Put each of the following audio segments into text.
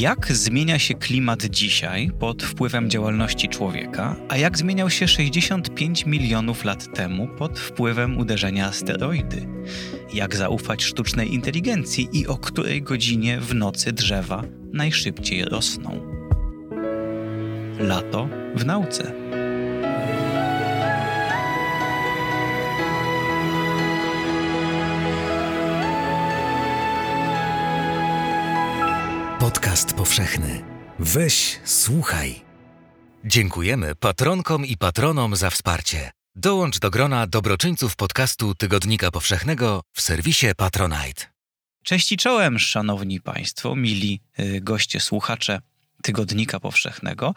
Jak zmienia się klimat dzisiaj pod wpływem działalności człowieka, a jak zmieniał się 65 milionów lat temu pod wpływem uderzenia asteroidy? Jak zaufać sztucznej inteligencji i o której godzinie w nocy drzewa najszybciej rosną? Lato w nauce. Podcast powszechny. Weź, słuchaj. Dziękujemy patronkom i patronom za wsparcie. Dołącz do grona dobroczyńców podcastu Tygodnika Powszechnego w serwisie Patronite. Cześć i czołem, szanowni państwo, mili y, goście, słuchacze Tygodnika Powszechnego.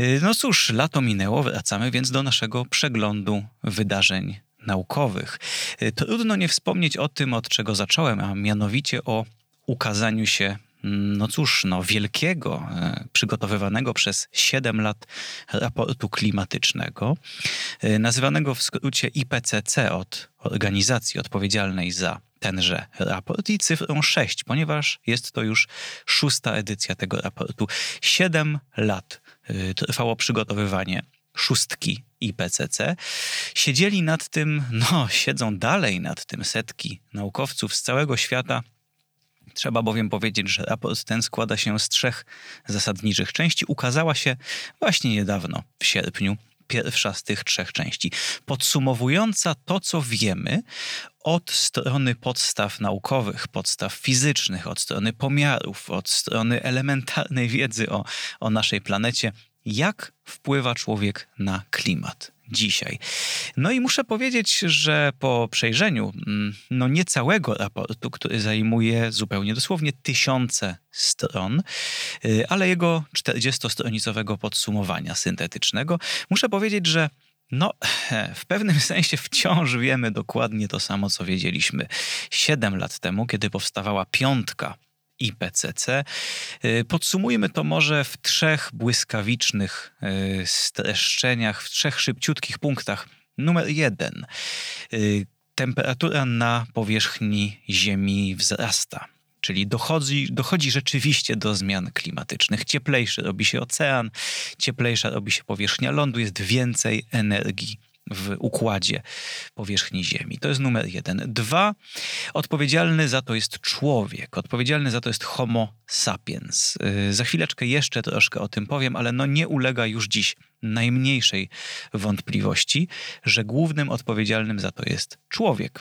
Y, no cóż, lato minęło, wracamy więc do naszego przeglądu wydarzeń naukowych. Y, trudno nie wspomnieć o tym, od czego zacząłem, a mianowicie o ukazaniu się no cóż, no wielkiego, e, przygotowywanego przez 7 lat raportu klimatycznego, e, nazywanego w skrócie IPCC od organizacji odpowiedzialnej za tenże raport i cyfrą 6, ponieważ jest to już szósta edycja tego raportu. 7 lat e, trwało przygotowywanie szóstki IPCC. Siedzieli nad tym, no, siedzą dalej nad tym setki naukowców z całego świata Trzeba bowiem powiedzieć, że raport ten składa się z trzech zasadniczych części. Ukazała się właśnie niedawno, w sierpniu, pierwsza z tych trzech części, podsumowująca to, co wiemy od strony podstaw naukowych, podstaw fizycznych, od strony pomiarów, od strony elementarnej wiedzy o, o naszej planecie, jak wpływa człowiek na klimat dzisiaj. No i muszę powiedzieć, że po przejrzeniu mm, no nie całego raportu, który zajmuje zupełnie dosłownie tysiące stron, y, ale jego 40-stronicowego podsumowania syntetycznego, muszę powiedzieć, że no, w pewnym sensie wciąż wiemy dokładnie to samo, co wiedzieliśmy 7 lat temu, kiedy powstawała piątka IPCC. Y, podsumujmy to może w trzech błyskawicznych y, streszczeniach, w trzech szybciutkich punktach. Numer jeden. Y, temperatura na powierzchni Ziemi wzrasta czyli dochodzi, dochodzi rzeczywiście do zmian klimatycznych. Cieplejszy robi się ocean, cieplejsza robi się powierzchnia lądu, jest więcej energii w układzie powierzchni Ziemi. To jest numer jeden. Dwa, odpowiedzialny za to jest człowiek, odpowiedzialny za to jest Homo sapiens. Y, za chwileczkę jeszcze troszkę o tym powiem, ale no nie ulega już dziś najmniejszej wątpliwości, że głównym odpowiedzialnym za to jest człowiek.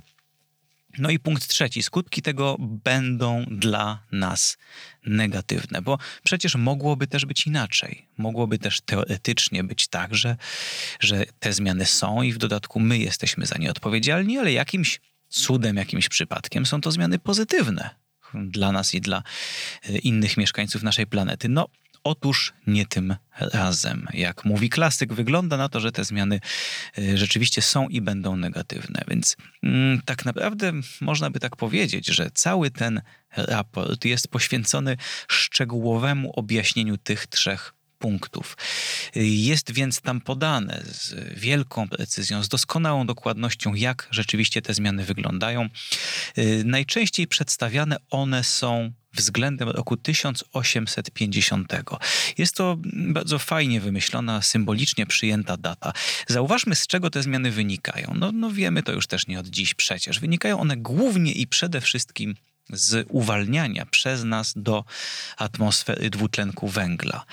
No i punkt trzeci. Skutki tego będą dla nas negatywne, bo przecież mogłoby też być inaczej. Mogłoby też teoretycznie być tak, że, że te zmiany są i w dodatku my jesteśmy za nie odpowiedzialni, ale jakimś cudem, jakimś przypadkiem są to zmiany pozytywne dla nas i dla e, innych mieszkańców naszej planety. No, Otóż nie tym razem. Jak mówi klasyk, wygląda na to, że te zmiany y, rzeczywiście są i będą negatywne. Więc mm, tak naprawdę można by tak powiedzieć, że cały ten raport jest poświęcony szczegółowemu objaśnieniu tych trzech punktów. Jest więc tam podane z wielką precyzją, z doskonałą dokładnością, jak rzeczywiście te zmiany wyglądają. Y, najczęściej przedstawiane one są względem roku 1850. Jest to bardzo fajnie wymyślona, symbolicznie przyjęta data. Zauważmy, z czego te zmiany wynikają. No, no wiemy to już też nie od dziś przecież. Wynikają one głównie i przede wszystkim z uwalniania przez nas do atmosfery dwutlenku węgla.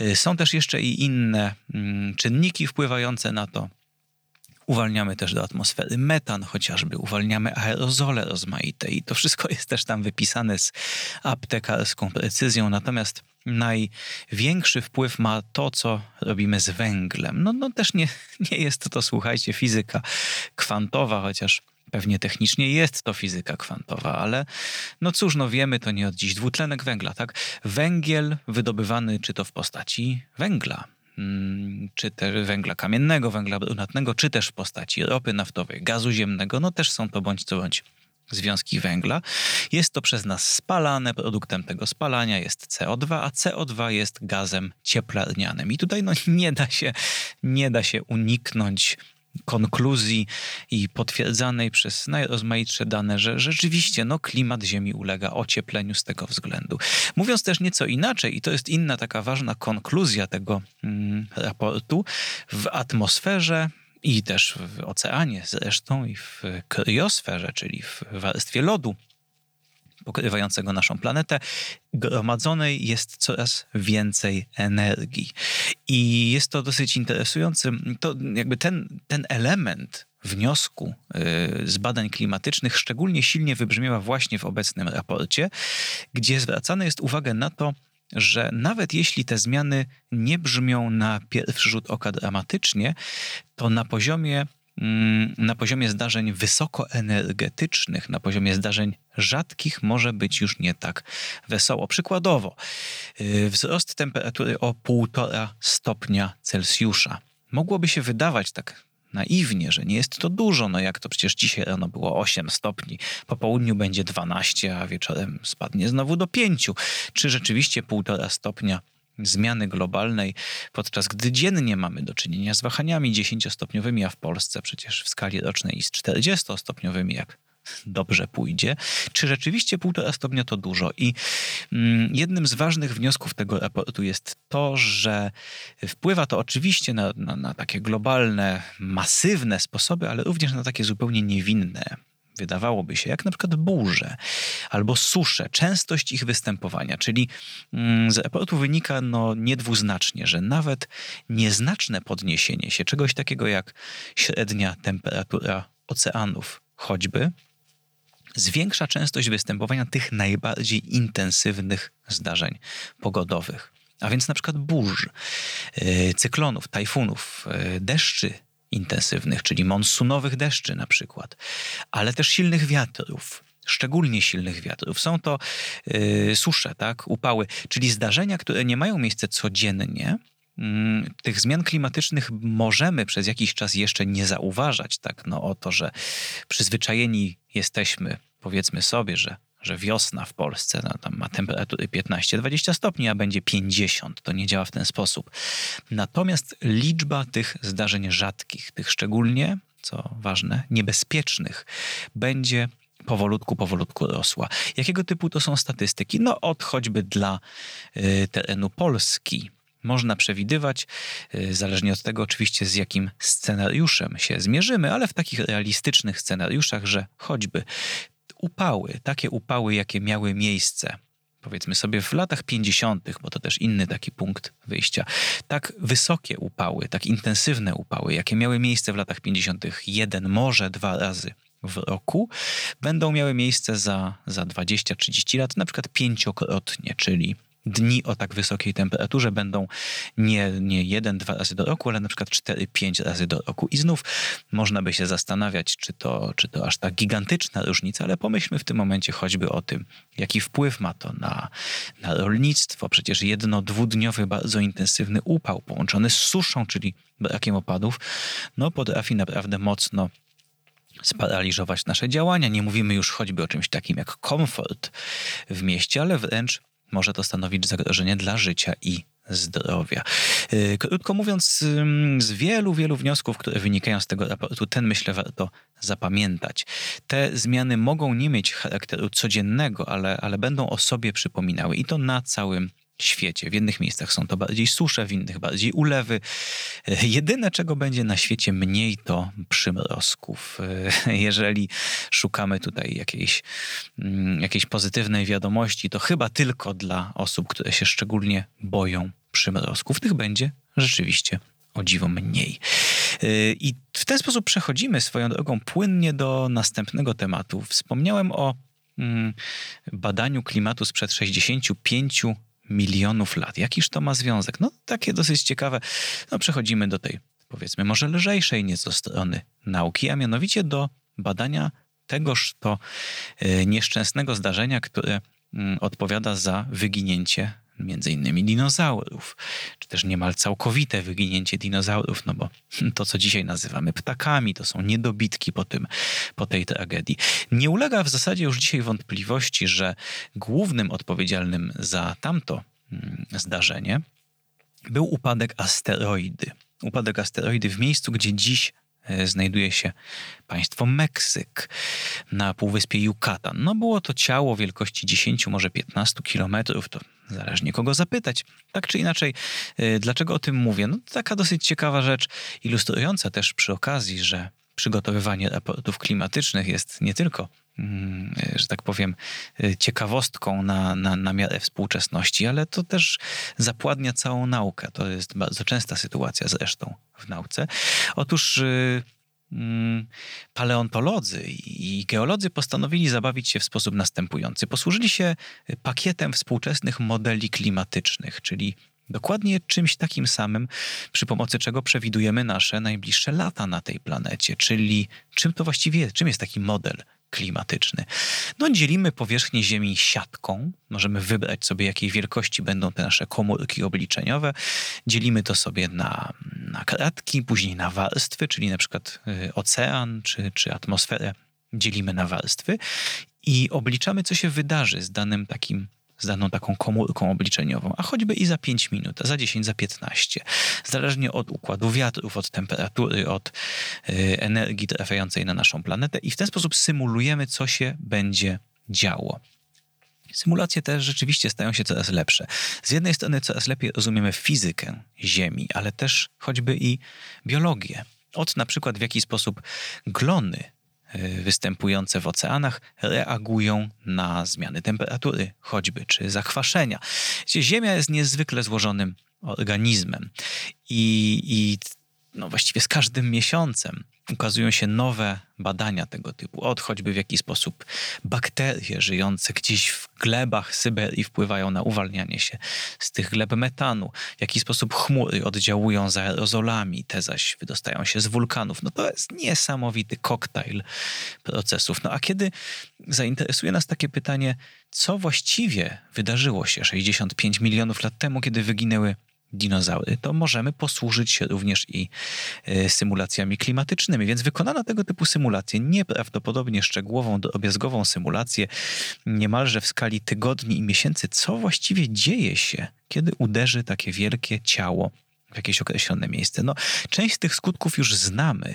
Y, są też jeszcze i inne mm, czynniki wpływające na to. Uwalniamy też do atmosfery metan, chociażby uwalniamy aerozole rozmaite i to wszystko jest też tam wypisane z aptekarską precyzją. Natomiast największy wpływ ma to, co robimy z węglem. No, no też nie, nie jest to, słuchajcie, fizyka kwantowa, chociaż pewnie technicznie jest to fizyka kwantowa, ale no cóż, no wiemy to nie od dziś. Dwutlenek węgla, tak? Węgiel wydobywany czy to w postaci węgla, czy też węgla kamiennego, węgla brunatnego, czy też w postaci ropy naftowej, gazu ziemnego, no też są to bądź co bądź związki węgla. Jest to przez nas spalane, produktem tego spalania jest CO2, a CO2 jest gazem cieplarnianym. I tutaj no, nie, da się, nie da się uniknąć konkluzji i potwierdzanej przez najrozmaitsze dane, że rzeczywiście no, klimat Ziemi ulega ociepleniu z tego względu. Mówiąc też nieco inaczej, i to jest inna taka ważna konkluzja tego mm, raportu, w atmosferze i też w oceanie zresztą i w kryosferze, czyli w warstwie lodu pokrywającego naszą planetę, gromadzonej jest coraz więcej energii. I jest to dosyć interesujące. To jakby ten, ten element wniosku y, z badań klimatycznych szczególnie silnie wybrzmiewa właśnie w obecnym raporcie, gdzie zwracana jest uwagę na to, że nawet jeśli te zmiany nie brzmią na pierwszy rzut oka dramatycznie, to na poziomie na poziomie zdarzeń wysokoenergetycznych, na poziomie zdarzeń rzadkich może być już nie tak wesoło. Przykładowo, y, wzrost temperatury o 1,5 stopnia Celsjusza. Mogłoby się wydawać tak naiwnie, że nie jest to dużo, no jak to przecież dzisiaj rano było 8 stopni, po południu będzie 12, a wieczorem spadnie znowu do 5. Czy rzeczywiście 1,5 stopnia zmiany globalnej, podczas gdy dziennie mamy do czynienia z wahaniami 10-stopniowymi, a w Polsce przecież w skali rocznej i z 40-stopniowymi, jak dobrze pójdzie, czy rzeczywiście półtora stopnia to dużo. I mm, jednym z ważnych wniosków tego raportu jest to, że wpływa to oczywiście na, na, na takie globalne, masywne sposoby, ale również na takie zupełnie niewinne wydawałoby się, jak na przykład burze albo susze, częstość ich występowania. Czyli mm, z raportu wynika no, niedwuznacznie, że nawet nieznaczne podniesienie się czegoś takiego jak średnia temperatura oceanów, choćby, zwiększa częstość występowania tych najbardziej intensywnych zdarzeń pogodowych. A więc na przykład burz, y, cyklonów, tajfunów, y, deszczy intensywnych, czyli monsunowych deszczy na przykład, ale też silnych wiatrów szczególnie silnych wiatrów. Są to yy, susze, tak, upały, czyli zdarzenia, które nie mają miejsca codziennie. Yy, tych zmian klimatycznych możemy przez jakiś czas jeszcze nie zauważać, tak, no o to, że przyzwyczajeni jesteśmy, powiedzmy sobie, że że wiosna w Polsce no, tam ma temperatury 15-20 stopni, a będzie 50. To nie działa w ten sposób. Natomiast liczba tych zdarzeń rzadkich, tych szczególnie, co ważne, niebezpiecznych, będzie powolutku, powolutku rosła. Jakiego typu to są statystyki? No od choćby dla y, terenu Polski. Można przewidywać, y, zależnie od tego oczywiście z jakim scenariuszem się zmierzymy, ale w takich realistycznych scenariuszach, że choćby upały, takie upały, jakie miały miejsce powiedzmy sobie w latach 50., bo to też inny taki punkt wyjścia, tak wysokie upały, tak intensywne upały, jakie miały miejsce w latach 50., jeden, może dwa razy w roku, będą miały miejsce za, za 20-30 lat, na przykład pięciokrotnie, czyli dni o tak wysokiej temperaturze będą nie, nie jeden, dwa razy do roku, ale na przykład cztery, pięć razy do roku. I znów można by się zastanawiać, czy to, czy to aż tak gigantyczna różnica, ale pomyślmy w tym momencie choćby o tym, jaki wpływ ma to na, na rolnictwo. Przecież jedno, dwudniowy, bardzo intensywny upał połączony z suszą, czyli brakiem opadów, no potrafi naprawdę mocno sparaliżować nasze działania. Nie mówimy już choćby o czymś takim jak komfort w mieście, ale wręcz może to stanowić zagrożenie dla życia i zdrowia. Y, krótko mówiąc, z wielu, wielu wniosków, które wynikają z tego raportu, ten myślę warto zapamiętać. Te zmiany mogą nie mieć charakteru codziennego, ale, ale będą o sobie przypominały i to na całym świecie. W jednych miejscach są to bardziej susze, w innych bardziej ulewy. E, jedyne, czego będzie na świecie mniej, to przymrozków. E, jeżeli szukamy tutaj jakiejś, mm, jakiejś pozytywnej wiadomości, to chyba tylko dla osób, które się szczególnie boją przymrozków. Tych będzie rzeczywiście o dziwo mniej. E, I w ten sposób przechodzimy swoją drogą płynnie do następnego tematu. Wspomniałem o mm, badaniu klimatu sprzed 65 milionów lat. Jakiż to ma związek? No takie dosyć ciekawe. No przechodzimy do tej, powiedzmy, może lżejszej nieco strony nauki, a mianowicie do badania tegoż to e, nieszczęsnego zdarzenia, które mm, odpowiada za wyginięcie między innymi dinozaurów, czy też niemal całkowite wyginięcie dinozaurów, no bo to, co dzisiaj nazywamy ptakami, to są niedobitki po, tym, po tej tragedii. Nie ulega w zasadzie już dzisiaj wątpliwości, że głównym odpowiedzialnym za tamto mm, zdarzenie był upadek asteroidy. Upadek asteroidy w miejscu, gdzie dziś znajduje się państwo Meksyk na półwyspie Yucatan. No było to ciało wielkości 10, może 15 kilometrów, to zależnie kogo zapytać. Tak czy inaczej, e, dlaczego o tym mówię? No taka dosyć ciekawa rzecz, ilustrująca też przy okazji, że przygotowywanie raportów klimatycznych jest nie tylko że tak powiem, ciekawostką na, na, na miarę współczesności, ale to też zapładnia całą naukę. To jest bardzo częsta sytuacja zresztą w nauce. Otóż y, mm, paleontolodzy i geolodzy postanowili zabawić się w sposób następujący. Posłużyli się pakietem współczesnych modeli klimatycznych, czyli Dokładnie czymś takim samym, przy pomocy czego przewidujemy nasze najbliższe lata na tej planecie, czyli czym to właściwie jest, czym jest taki model klimatyczny. No, dzielimy powierzchnię Ziemi siatką. Możemy wybrać sobie, jakiej wielkości będą te nasze komórki obliczeniowe. Dzielimy to sobie na, na kratki, później na warstwy, czyli na przykład y, ocean czy, czy atmosferę dzielimy na warstwy i obliczamy, co się wydarzy z danym takim z daną taką komórką obliczeniową, a choćby i za 5 minut, a za 10, za 15. Zależnie od układu wiatrów, od temperatury, od y, energii trafiającej na naszą planetę i w ten sposób symulujemy, co się będzie działo. Symulacje też rzeczywiście stają się coraz lepsze. Z jednej strony coraz lepiej rozumiemy fizykę Ziemi, ale też choćby i biologię. Od na przykład w jaki sposób glony występujące w oceanach reagują na zmiany temperatury, choćby czy zakwaszenia. Ziemia jest niezwykle złożonym organizmem i, i no właściwie z każdym miesiącem ukazują się nowe badania tego typu. Od choćby w jaki sposób bakterie żyjące gdzieś w glebach Syberii wpływają na uwalnianie się z tych gleb metanu, w jaki sposób chmury oddziałują za aerozolami, te zaś wydostają się z wulkanów. No to jest niesamowity koktajl procesów. No a kiedy zainteresuje nas takie pytanie, co właściwie wydarzyło się 65 milionów lat temu, kiedy wyginęły dinozaury, to możemy posłużyć się również i e, symulacjami klimatycznymi. Więc wykonano tego typu symulację, nieprawdopodobnie szczegółową, drobiazgową symulację, niemalże w skali tygodni i miesięcy, co właściwie dzieje się, kiedy uderzy takie wielkie ciało w jakieś określone miejsce. No, część z tych skutków już znamy.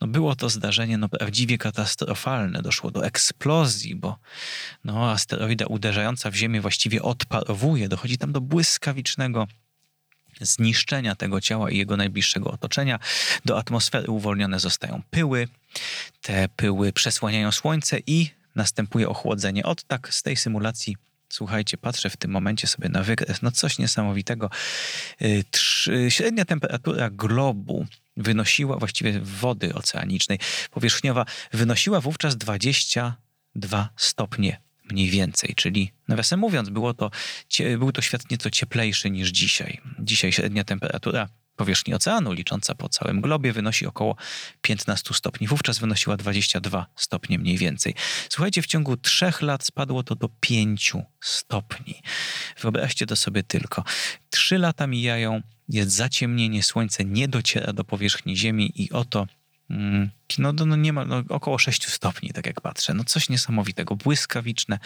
No, było to zdarzenie no, prawdziwie katastrofalne. Doszło do eksplozji, bo no, asteroida uderzająca w Ziemię właściwie odparowuje. Dochodzi tam do błyskawicznego zniszczenia tego ciała i jego najbliższego otoczenia. Do atmosfery uwolnione zostają pyły. Te pyły przesłaniają słońce i następuje ochłodzenie. Od tak z tej symulacji Słuchajcie, patrzę w tym momencie sobie na wykres, no coś niesamowitego. Y, średnia temperatura globu wynosiła, właściwie wody oceanicznej, powierzchniowa, wynosiła wówczas 22 stopnie mniej więcej, czyli nawiasem mówiąc, było to, był to świat nieco cieplejszy niż dzisiaj. Dzisiaj średnia temperatura powierzchni oceanu, licząca po całym globie, wynosi około 15 stopni. Wówczas wynosiła 22 stopnie mniej więcej. Słuchajcie, w ciągu trzech lat spadło to do 5 stopni. Wyobraźcie to sobie tylko. Trzy lata mijają, jest zaciemnienie, słońce nie dociera do powierzchni Ziemi i oto no, no, no nie ma, no, około 6 stopni, tak jak patrzę. No coś niesamowitego, błyskawiczne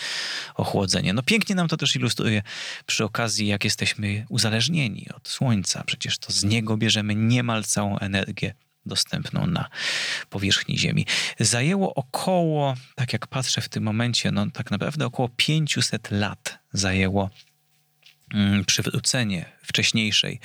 ochłodzenie. No pięknie nam to też ilustruje przy okazji, jak jesteśmy uzależnieni od słońca. Przecież to z niego bierzemy niemal całą energię dostępną na powierzchni Ziemi. Zajęło około, tak jak patrzę w tym momencie, no tak naprawdę około 500 lat zajęło Mm, przywrócenie wcześniejszej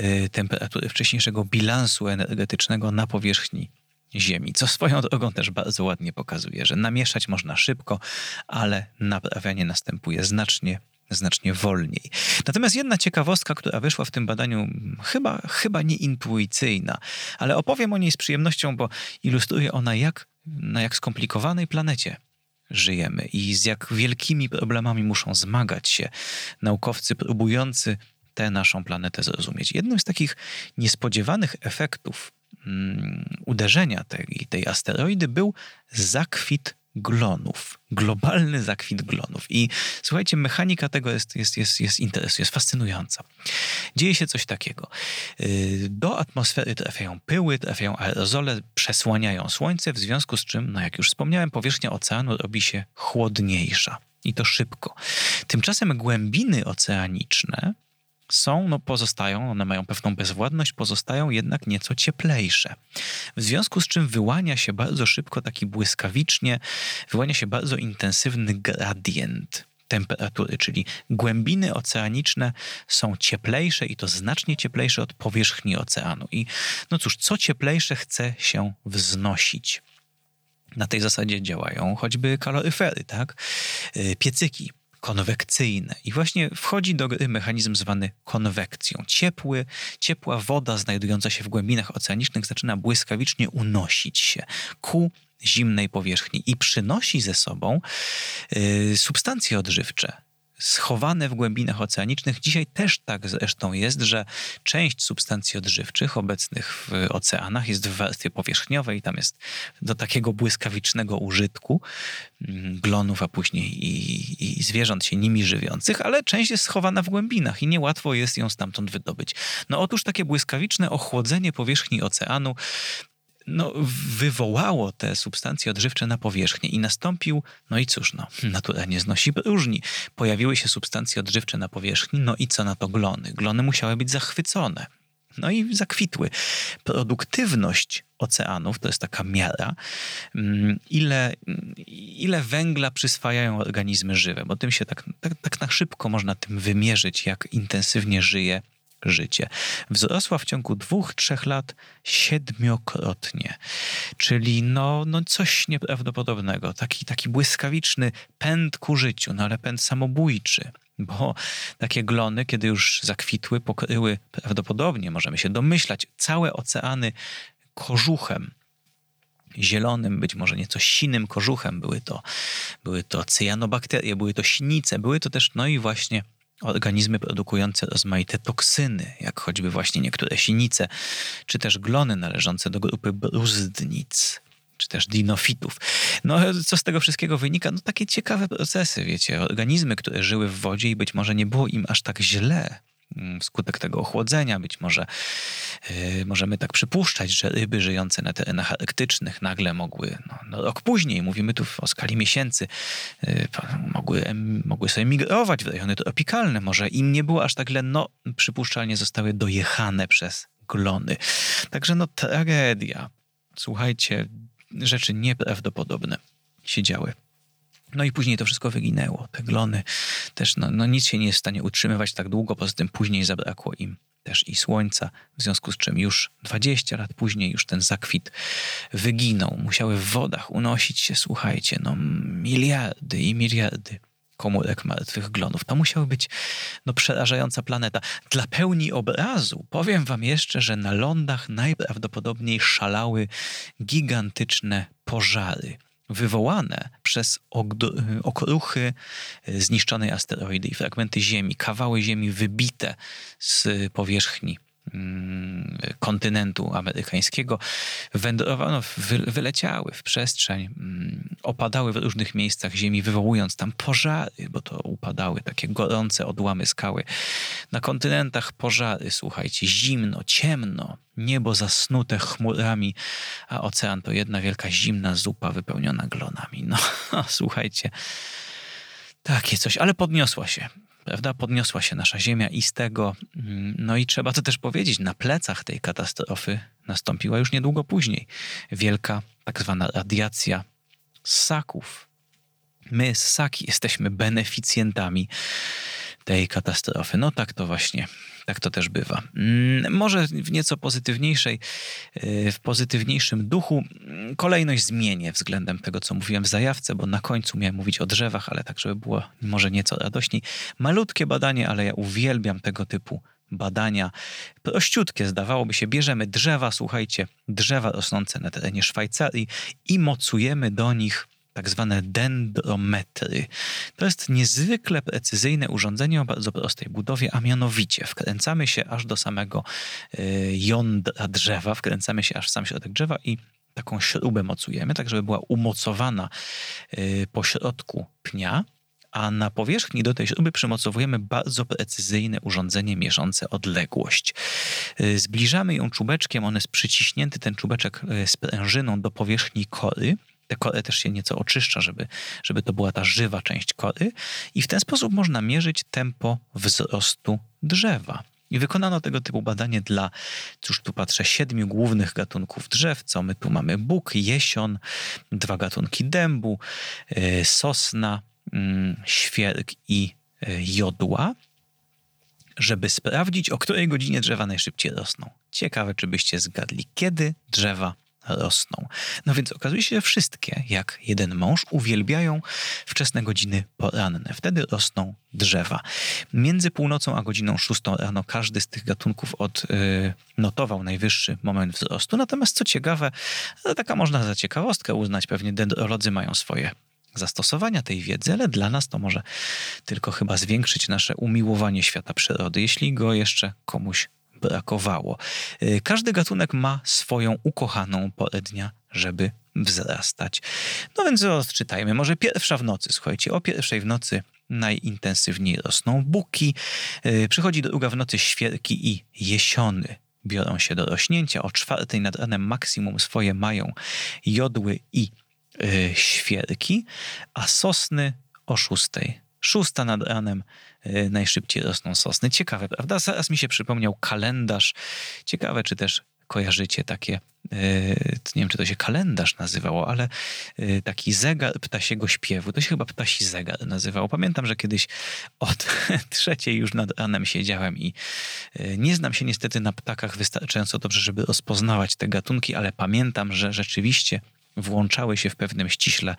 y, temperatury, wcześniejszego bilansu energetycznego na powierzchni Ziemi, co swoją drogą też bardzo ładnie pokazuje, że namieszać można szybko, ale naprawianie następuje znacznie znacznie wolniej. Natomiast jedna ciekawostka, która wyszła w tym badaniu, chyba, chyba nieintuicyjna, ale opowiem o niej z przyjemnością, bo ilustruje ona, jak na jak skomplikowanej planecie żyjemy i z jak wielkimi problemami muszą zmagać się naukowcy próbujący tę naszą planetę zrozumieć. Jednym z takich niespodziewanych efektów mm, uderzenia tej, tej asteroidy był zakwit glonów. Globalny zakwit glonów. I słuchajcie, mechanika tego jest, jest, jest, jest interesująca, jest fascynująca. Dzieje się coś takiego. Y, do atmosfery trafiają pyły, trafiają aerozole, przesłaniają słońce, w związku z czym, no jak już wspomniałem, powierzchnia oceanu robi się chłodniejsza. I to szybko. Tymczasem głębiny oceaniczne są, no pozostają, one mają pewną bezwładność, pozostają jednak nieco cieplejsze. W związku z czym wyłania się bardzo szybko, taki błyskawicznie, wyłania się bardzo intensywny gradient temperatury, czyli głębiny oceaniczne są cieplejsze i to znacznie cieplejsze od powierzchni oceanu. I no cóż, co cieplejsze chce się wznosić. Na tej zasadzie działają choćby kaloryfery, tak? Y, piecyki konwekcyjne. I właśnie wchodzi do gry mechanizm zwany konwekcją. Ciepły, ciepła woda znajdująca się w głębinach oceanicznych zaczyna błyskawicznie unosić się ku zimnej powierzchni i przynosi ze sobą y, substancje odżywcze, schowane w głębinach oceanicznych. Dzisiaj też tak zresztą jest, że część substancji odżywczych obecnych w oceanach jest w warstwie powierzchniowej, tam jest do takiego błyskawicznego użytku mm, glonów, a później i, i zwierząt się nimi żywiących, ale część jest schowana w głębinach i niełatwo jest ją stamtąd wydobyć. No otóż takie błyskawiczne ochłodzenie powierzchni oceanu no, wywołało te substancje odżywcze na powierzchnię i nastąpił, no i cóż, no, natura nie znosi próżni. Pojawiły się substancje odżywcze na powierzchni, no i co na to glony? Glony musiały być zachwycone. No i zakwitły. Produktywność oceanów to jest taka miara, mm, ile, ile węgla przyswajają organizmy żywe, bo tym się tak, tak, tak na szybko można tym wymierzyć, jak intensywnie żyje życie. Wzrosła w ciągu dwóch, trzech lat siedmiokrotnie. Czyli no, no coś nieprawdopodobnego. Taki, taki błyskawiczny pęd ku życiu, no ale pęd samobójczy. Bo takie glony, kiedy już zakwitły, pokryły prawdopodobnie, możemy się domyślać, całe oceany kożuchem zielonym, być może nieco sinym kożuchem. Były to, były to cyjanobakterie, były to sinice, były to też, no i właśnie organizmy produkujące rozmaite toksyny, jak choćby właśnie niektóre sinice, czy też glony należące do grupy bruzdnic czy też dinofitów. No, co z tego wszystkiego wynika? No, takie ciekawe procesy, wiecie. Organizmy, które żyły w wodzie i być może nie było im aż tak źle, wskutek tego ochłodzenia. Być może yy, możemy tak przypuszczać, że ryby żyjące na terenach arktycznych nagle mogły, no, no rok później, mówimy tu o skali miesięcy, yy, mogły, mogły sobie migrować w rejony tropikalne. Może im nie było aż tak źle, no przypuszczalnie zostały dojechane przez glony. Także no tragedia. Słuchajcie, rzeczy nieprawdopodobne się działy. No i później to wszystko wyginęło. Te glony też, no, no nic się nie jest w stanie utrzymywać tak długo, poza tym później zabrakło im też i słońca, w związku z czym już 20 lat później już ten zakwit wyginął. Musiały w wodach unosić się, słuchajcie, no miliardy i miliardy komórek martwych glonów. To musiała być no, przerażająca planeta. Dla pełni obrazu powiem wam jeszcze, że na lądach najprawdopodobniej szalały gigantyczne pożary wywołane przez okruchy zniszczonej asteroidy i fragmenty Ziemi, kawały Ziemi wybite z powierzchni kontynentu amerykańskiego wędrowano, wyleciały w przestrzeń, mm, opadały w różnych miejscach ziemi, wywołując tam pożary, bo to upadały takie gorące odłamy skały. Na kontynentach pożary, słuchajcie, zimno, ciemno, niebo zasnute chmurami, a ocean to jedna wielka zimna zupa wypełniona glonami. No, słuchajcie, takie coś, ale podniosła się prawda? Podniosła się nasza Ziemia i z tego, mm, no i trzeba to też powiedzieć, na plecach tej katastrofy nastąpiła już niedługo później wielka tak zwana radiacja ssaków. My, ssaki, jesteśmy beneficjentami tej katastrofy. No tak to właśnie, tak to też bywa. Mm, może w nieco pozytywniejszej, y, w pozytywniejszym duchu mm, kolejność zmienię względem tego, co mówiłem w zajawce, bo na końcu miałem mówić o drzewach, ale tak, żeby było może nieco radośniej. Malutkie badanie, ale ja uwielbiam tego typu badania. Prościutkie zdawałoby się, bierzemy drzewa, słuchajcie, drzewa rosnące na terenie Szwajcarii i mocujemy do nich tak zwane dendrometry. To jest niezwykle precyzyjne urządzenie o bardzo prostej budowie, a mianowicie wkręcamy się aż do samego y, jądra drzewa, wkręcamy się aż w sam środek drzewa i taką śrubę mocujemy, tak żeby była umocowana y, po środku pnia, a na powierzchni do tej śruby przymocowujemy bardzo precyzyjne urządzenie mierzące odległość. Y, zbliżamy ją czubeczkiem, on jest przyciśnięty, ten czubeczek z prężyną do powierzchni kory te kory też się nieco oczyszcza, żeby, żeby to była ta żywa część kory. I w ten sposób można mierzyć tempo wzrostu drzewa. I wykonano tego typu badanie dla, cóż tu patrzę, siedmiu głównych gatunków drzew. Co my tu mamy? Bóg, jesion, dwa gatunki dębu, yy, sosna, yy, świerk i yy, jodła żeby sprawdzić, o której godzinie drzewa najszybciej rosną. Ciekawe, czy byście zgadli, kiedy drzewa rosną. No więc okazuje się, że wszystkie, jak jeden mąż, uwielbiają wczesne godziny poranne. Wtedy rosną drzewa. Między północą a godziną szóstą rano każdy z tych gatunków odnotował yy, najwyższy moment wzrostu. Natomiast co ciekawe, taka można za ciekawostkę uznać, pewnie dendrolodzy mają swoje zastosowania tej wiedzy, ale dla nas to może tylko chyba zwiększyć nasze umiłowanie świata przyrody, jeśli go jeszcze komuś brakowało. Y, każdy gatunek ma swoją ukochaną porę dnia, żeby wzrastać. No więc odczytajmy. Może pierwsza w nocy. Słuchajcie, o pierwszej w nocy najintensywniej rosną buki. Y, przychodzi druga w nocy świerki i jesiony. Biorą się do rośnięcia. O czwartej nad ranem maksimum swoje mają jodły i y, świerki, a sosny o szóstej. Szósta nad ranem y, najszybciej rosną sosny. Ciekawe, prawda? Zaraz mi się przypomniał kalendarz. Ciekawe, czy też kojarzycie takie, y, nie wiem, czy to się kalendarz nazywało, ale y, taki zegar ptasiego śpiewu. To się chyba ptasi zegar nazywało. Pamiętam, że kiedyś od trzeciej już nad ranem siedziałem i nie znam się niestety na ptakach wystarczająco dobrze, żeby rozpoznawać te gatunki, ale pamiętam, że rzeczywiście włączały się w pewnym ściśle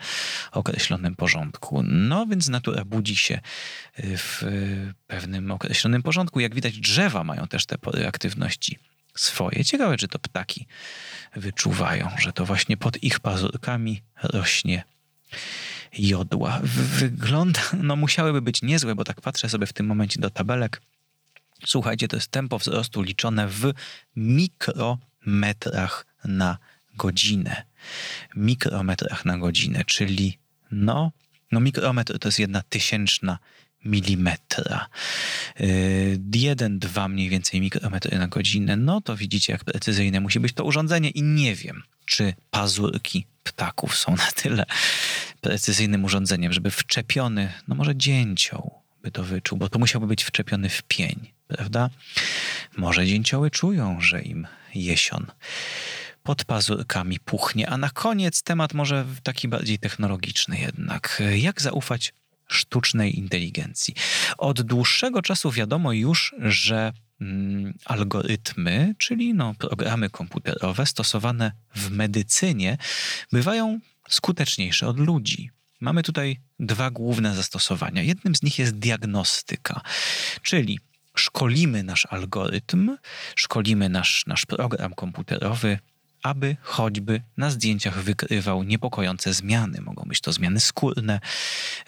określonym porządku. No więc natura budzi się y, w pewnym określonym porządku. Jak widać, drzewa mają też te pory aktywności swoje. Ciekawe, czy to ptaki wyczuwają, że to właśnie pod ich pazurkami rośnie jodła. Wygląda, no musiałyby być niezłe, bo tak patrzę sobie w tym momencie do tabelek. Słuchajcie, to jest tempo wzrostu liczone w mikrometrach na godzinę mikrometrach na godzinę, czyli no, no mikrometr to jest jedna tysięczna milimetra. Yy, jeden, dwa mniej więcej mikrometry na godzinę. No to widzicie, jak precyzyjne musi być to urządzenie i nie wiem, czy pazurki ptaków są na tyle precyzyjnym urządzeniem, żeby wczepiony, no może dzięcioł by to wyczuł, bo to musiałby być wczepiony w pień, prawda? Może dzięcioły czują, że im jesion pod pazurkami puchnie. A na koniec temat może taki bardziej technologiczny jednak. Jak zaufać sztucznej inteligencji? Od dłuższego czasu wiadomo już, że mm, algorytmy, czyli no, programy komputerowe stosowane w medycynie, bywają skuteczniejsze od ludzi. Mamy tutaj dwa główne zastosowania. Jednym z nich jest diagnostyka, czyli szkolimy nasz algorytm, szkolimy nasz, nasz program komputerowy aby choćby na zdjęciach wykrywał niepokojące zmiany. Mogą być to zmiany skórne.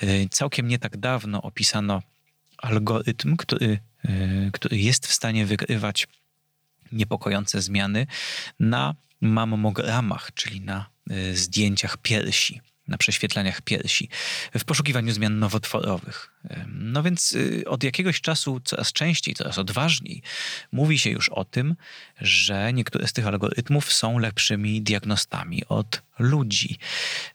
Y, całkiem nie tak dawno opisano algorytm, który, y, który jest w stanie wykrywać niepokojące zmiany na mammogramach, czyli na y, zdjęciach piersi na prześwietlaniach piersi, w poszukiwaniu zmian nowotworowych. No więc y, od jakiegoś czasu coraz częściej, coraz odważniej mówi się już o tym, że niektóre z tych algorytmów są lepszymi diagnostami od ludzi,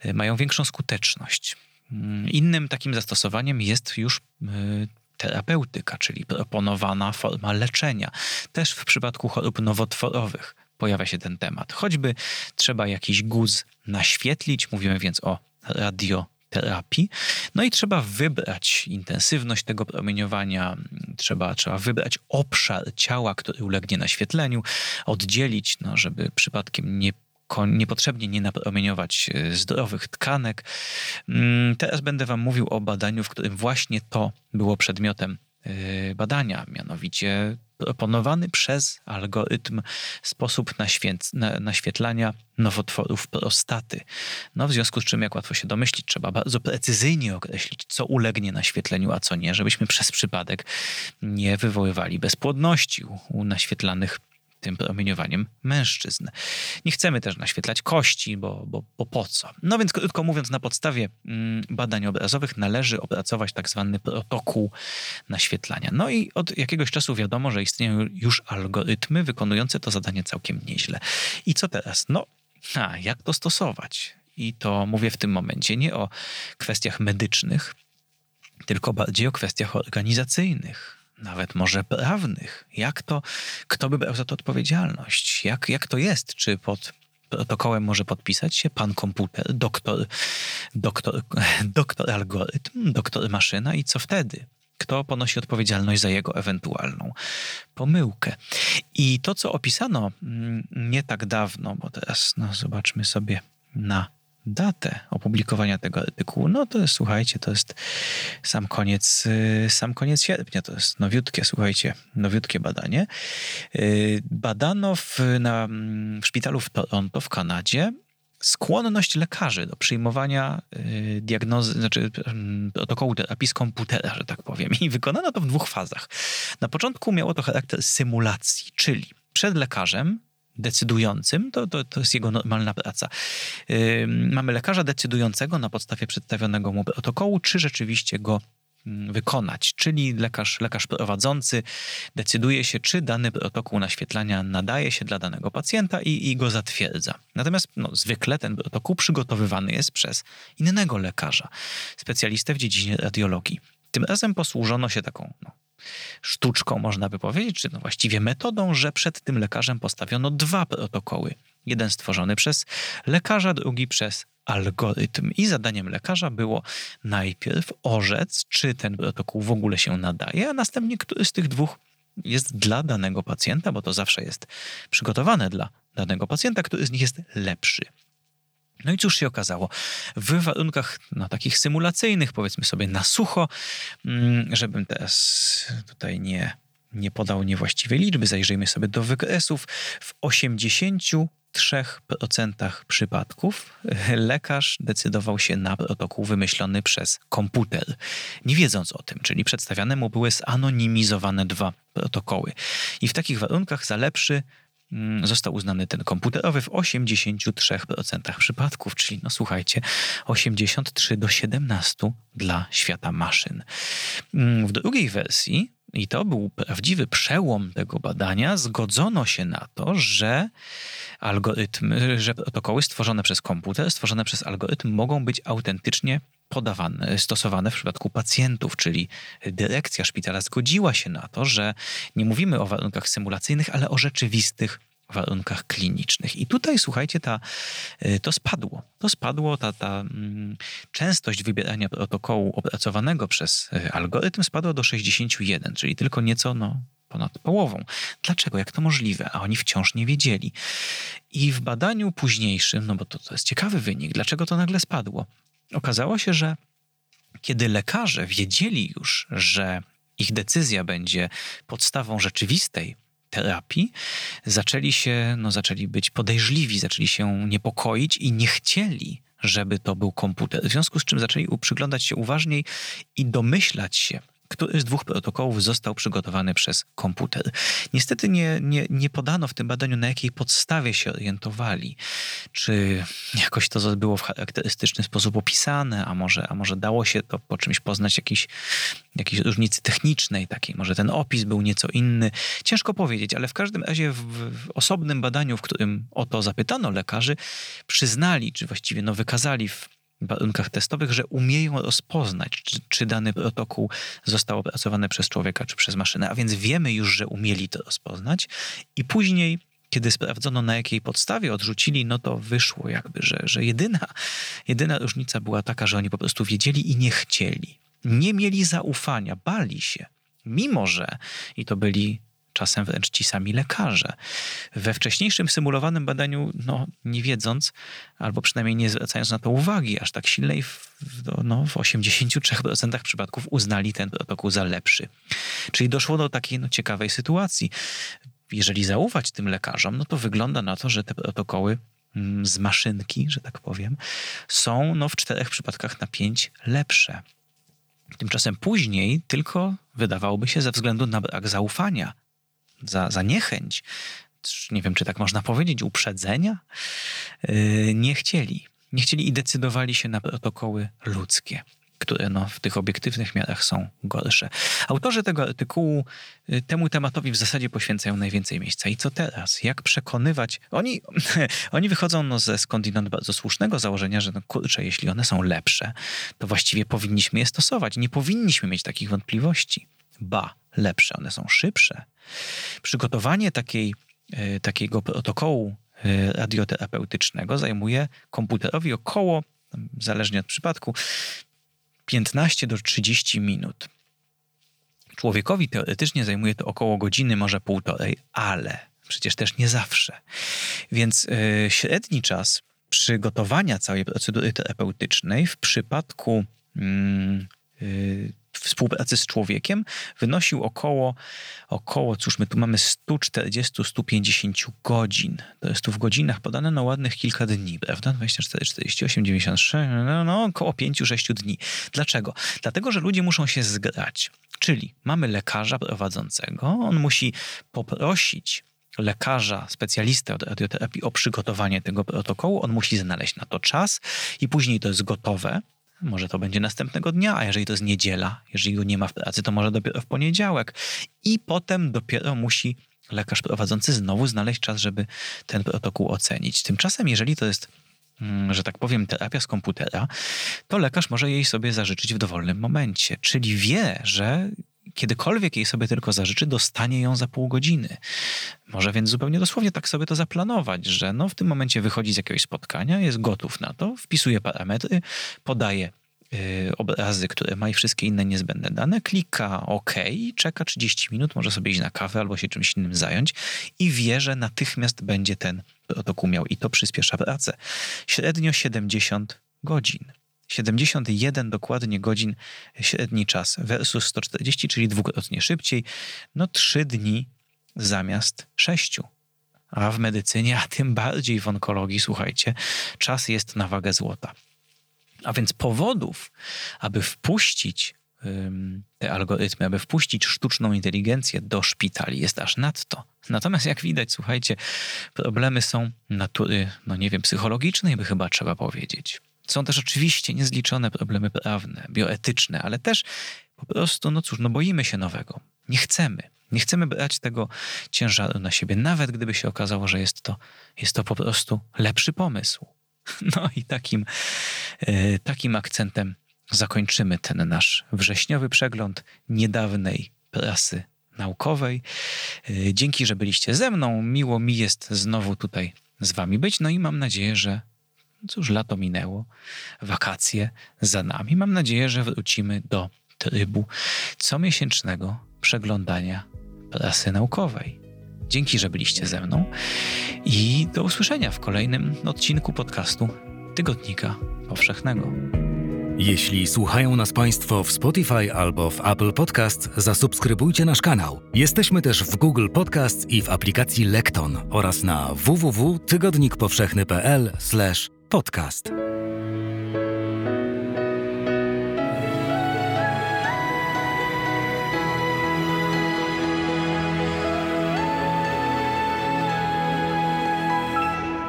y, mają większą skuteczność. Mm, innym takim zastosowaniem jest już y, terapeutyka, czyli proponowana forma leczenia, też w przypadku chorób nowotworowych pojawia się ten temat. Choćby trzeba jakiś guz naświetlić, mówimy więc o radioterapii. No i trzeba wybrać intensywność tego promieniowania, trzeba, trzeba wybrać obszar ciała, który ulegnie naświetleniu, oddzielić, no, żeby przypadkiem nie niepotrzebnie nie napromieniować e, zdrowych tkanek. Mm, teraz będę Wam mówił o badaniu, w którym właśnie to było przedmiotem e, badania, mianowicie proponowany przez algorytm sposób naświetlania nowotworów prostaty. No w związku z czym, jak łatwo się domyślić, trzeba bardzo precyzyjnie określić, co ulegnie naświetleniu, a co nie, żebyśmy przez przypadek nie wywoływali bezpłodności u, naświetlanych tym promieniowaniem mężczyzn. Nie chcemy też naświetlać kości, bo, bo, bo po co? No więc krótko mówiąc, na podstawie mm, badań obrazowych należy opracować tak zwany protokół naświetlania. No i od jakiegoś czasu wiadomo, że istnieją już algorytmy wykonujące to zadanie całkiem nieźle. I co teraz? No, a jak to stosować? I to mówię w tym momencie nie o kwestiach medycznych, tylko bardziej o kwestiach organizacyjnych, nawet może prawnych. Jak to, kto by brał za to odpowiedzialność? Jak, jak to jest? Czy pod protokołem może podpisać się pan komputer, doktor, doktor, doktor algorytm, doktor maszyna i co wtedy? Kto ponosi odpowiedzialność za jego ewentualną pomyłkę? I to, co opisano mm, nie tak dawno, bo teraz no, zobaczmy sobie na datę opublikowania tego artykułu, no to jest, słuchajcie, to jest sam koniec, y, sam koniec sierpnia, to jest nowiutkie, słuchajcie, nowiutkie badanie. Y, badano w, na, w szpitalu w Toronto w Kanadzie skłonność lekarzy do przyjmowania y, diagnozy, znaczy protokołu terapii z komputera, że tak powiem. I wykonano to w dwóch fazach. Na początku miało to charakter symulacji, czyli przed lekarzem decydującym, to, to, to jest jego normalna praca. Yy, mamy lekarza decydującego na podstawie przedstawionego mu protokołu, czy rzeczywiście go mm, wykonać, czyli lekarz, lekarz prowadzący decyduje się, czy dany protokół naświetlania nadaje się dla danego pacjenta i, i go zatwierdza. Natomiast no, zwykle ten protokół przygotowywany jest przez innego lekarza, specjalistę w dziedzinie radiologii. Tym razem posłużono się taką no, sztuczką, można by powiedzieć, czy no właściwie metodą, że przed tym lekarzem postawiono dwa protokoły. Jeden stworzony przez lekarza, drugi przez algorytm. I zadaniem lekarza było najpierw orzec, czy ten protokół w ogóle się nadaje, a następnie który z tych dwóch jest dla danego pacjenta, bo to zawsze jest przygotowane dla danego pacjenta, który z nich jest lepszy. No i cóż się okazało? W warunkach no, takich symulacyjnych, powiedzmy sobie na sucho, mm, żebym teraz tutaj nie, nie podał niewłaściwej liczby, zajrzyjmy sobie do wykresów. W 83% przypadków lekarz decydował się na protokół wymyślony przez komputer, nie wiedząc o tym, czyli przedstawiane mu były zanonimizowane dwa protokoły. I w takich warunkach za lepszy został uznany ten komputerowy w 83% przypadków, czyli no słuchajcie, 83 do 17 dla świata maszyn. Mm, w drugiej wersji, i to był prawdziwy przełom tego badania, zgodzono się na to, że algorytmy, że protokoły stworzone przez komputer, stworzone przez algorytm mogą być autentycznie podawane, stosowane w przypadku pacjentów, czyli dyrekcja szpitala zgodziła się na to, że nie mówimy o warunkach symulacyjnych, ale o rzeczywistych warunkach klinicznych. I tutaj, słuchajcie, ta, y, to spadło. To spadło, ta, ta mm, częstość wybierania protokołu opracowanego przez y, algorytm spadła do 61, czyli tylko nieco no, ponad połową. Dlaczego? Jak to możliwe? A oni wciąż nie wiedzieli. I w badaniu późniejszym, no bo to, to jest ciekawy wynik, dlaczego to nagle spadło? Okazało się, że kiedy lekarze wiedzieli już, że ich decyzja będzie podstawą rzeczywistej terapii, zaczęli się, no zaczęli być podejrzliwi, zaczęli się niepokoić i nie chcieli, żeby to był komputer. W związku z czym zaczęli przyglądać się uważniej i domyślać się, który z dwóch protokołów został przygotowany przez komputer. Niestety nie, nie, nie podano w tym badaniu, na jakiej podstawie się orientowali. Czy jakoś to było w charakterystyczny sposób opisane, a może, a może dało się to po czymś poznać jakiś, jakiejś różnicy technicznej takiej. Może ten opis był nieco inny. Ciężko powiedzieć, ale w każdym razie w, w osobnym badaniu, w którym o to zapytano lekarzy, przyznali, czy właściwie no, wykazali w warunkach testowych, że umieją rozpoznać, czy, czy, dany protokół został opracowany przez człowieka, czy przez maszynę. A więc wiemy już, że umieli to rozpoznać i później kiedy sprawdzono na jakiej podstawie odrzucili, no to wyszło jakby, że, że jedyna, jedyna różnica była taka, że oni po prostu wiedzieli i nie chcieli. Nie mieli zaufania, bali się. Mimo, że i to byli czasem wręcz ci sami lekarze. We wcześniejszym symulowanym badaniu, no, nie wiedząc, albo przynajmniej nie zwracając na to uwagi aż tak silnej, w, no, w 83% przypadków uznali ten protokół za lepszy. Czyli doszło do takiej no, ciekawej sytuacji. Jeżeli zaufać tym lekarzom, no to wygląda na to, że te protokoły mm, z maszynki, że tak powiem, są no, w czterech przypadkach na pięć lepsze. Tymczasem później tylko wydawałoby się ze względu na brak zaufania za, za niechęć, nie wiem, czy tak można powiedzieć, uprzedzenia, yy, nie chcieli. Nie chcieli i decydowali się na protokoły ludzkie. które no, w tych obiektywnych miarach są gorsze. Autorzy tego artykułu y, temu tematowi w zasadzie poświęcają najwięcej miejsca. I co teraz? Jak przekonywać? Oni, oni wychodzą no, ze skądinąd bardzo słusznego założenia, że no, kurczę, jeśli one są lepsze, to właściwie powinniśmy je stosować. Nie powinniśmy mieć takich wątpliwości. Ba, lepsze, one są szybsze. Przygotowanie takiej, y, takiego protokołu y, radioterapeutycznego zajmuje komputerowi około zależnie od przypadku, 15 do 30 minut. Człowiekowi teoretycznie zajmuje to około godziny, może półtorej, ale przecież też nie zawsze. Więc yy, średni czas przygotowania całej procedury terapeutycznej w przypadku yy, współpracy z człowiekiem wynosił około, około, cóż, my tu mamy 140-150 godzin. To jest tu w godzinach podane na ładnych kilka dni, prawda? 24, 48, 96, no, no około 5-6 dni. Dlaczego? Dlatego, że ludzie muszą się zgrać. Czyli mamy lekarza prowadzącego, on musi poprosić lekarza, specjalistę od radioterapii o przygotowanie tego protokołu. On musi znaleźć na to czas i później to jest gotowe. Może to będzie następnego dnia, a jeżeli to jest niedziela, jeżeli go nie ma w pracy, to może dopiero w poniedziałek. I potem dopiero musi lekarz prowadzący znowu znaleźć czas, żeby ten protokół ocenić. Tymczasem, jeżeli to jest, mm, że tak powiem, terapia z komputera, to lekarz może jej sobie zażyczyć w dowolnym momencie. Czyli wie, że kiedykolwiek jej sobie tylko zażyczy, dostanie ją za pół godziny. Może więc zupełnie dosłownie tak sobie to zaplanować, że no w tym momencie wychodzi z jakiegoś spotkania, jest gotów na to, wpisuje parametry, podaje yy, obrazy, które ma i wszystkie inne niezbędne dane, klika OK, czeka 30 minut, może sobie iść na kawę albo się czymś innym zająć i wie, że natychmiast będzie ten protokół miał i to przyspiesza pracę. Średnio 70 godzin. 71 dokładnie godzin średni czas versus 140, czyli dwukrotnie szybciej. No trzy dni zamiast sześciu. A w medycynie, a tym bardziej w onkologii, słuchajcie, czas jest na wagę złota. A więc powodów, aby wpuścić te algorytmy, aby wpuścić sztuczną inteligencję do szpitali jest aż nadto. Natomiast jak widać, słuchajcie, problemy są natury, no nie wiem, psychologicznej by chyba trzeba powiedzieć. Są też oczywiście niezliczone problemy prawne, bioetyczne, ale też po prostu, no cóż, no boimy się nowego. Nie chcemy. Nie chcemy brać tego ciężaru na siebie, nawet gdyby się okazało, że jest to, jest to po prostu lepszy pomysł. No i takim, e, takim akcentem zakończymy ten nasz wrześniowy przegląd niedawnej prasy naukowej. E, dzięki, że byliście ze mną. Miło mi jest znowu tutaj z wami być. No i mam nadzieję, że Cóż, lato minęło, wakacje za nami. Mam nadzieję, że wrócimy do trybu comiesięcznego przeglądania prasy naukowej. Dzięki, że byliście ze mną i do usłyszenia w kolejnym odcinku podcastu Tygodnika Powszechnego. Jeśli słuchają nas Państwo w Spotify albo w Apple Podcast, zasubskrybujcie nasz kanał. Jesteśmy też w Google Podcast i w aplikacji Lekton oraz na www.tygodnikpowszechny.pl/. Podcast.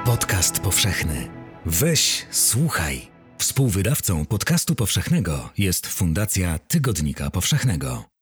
Podcast powszechny. Weź, słuchaj. Współwydawcą podcastu powszechnego jest Fundacja Tygodnika Powszechnego.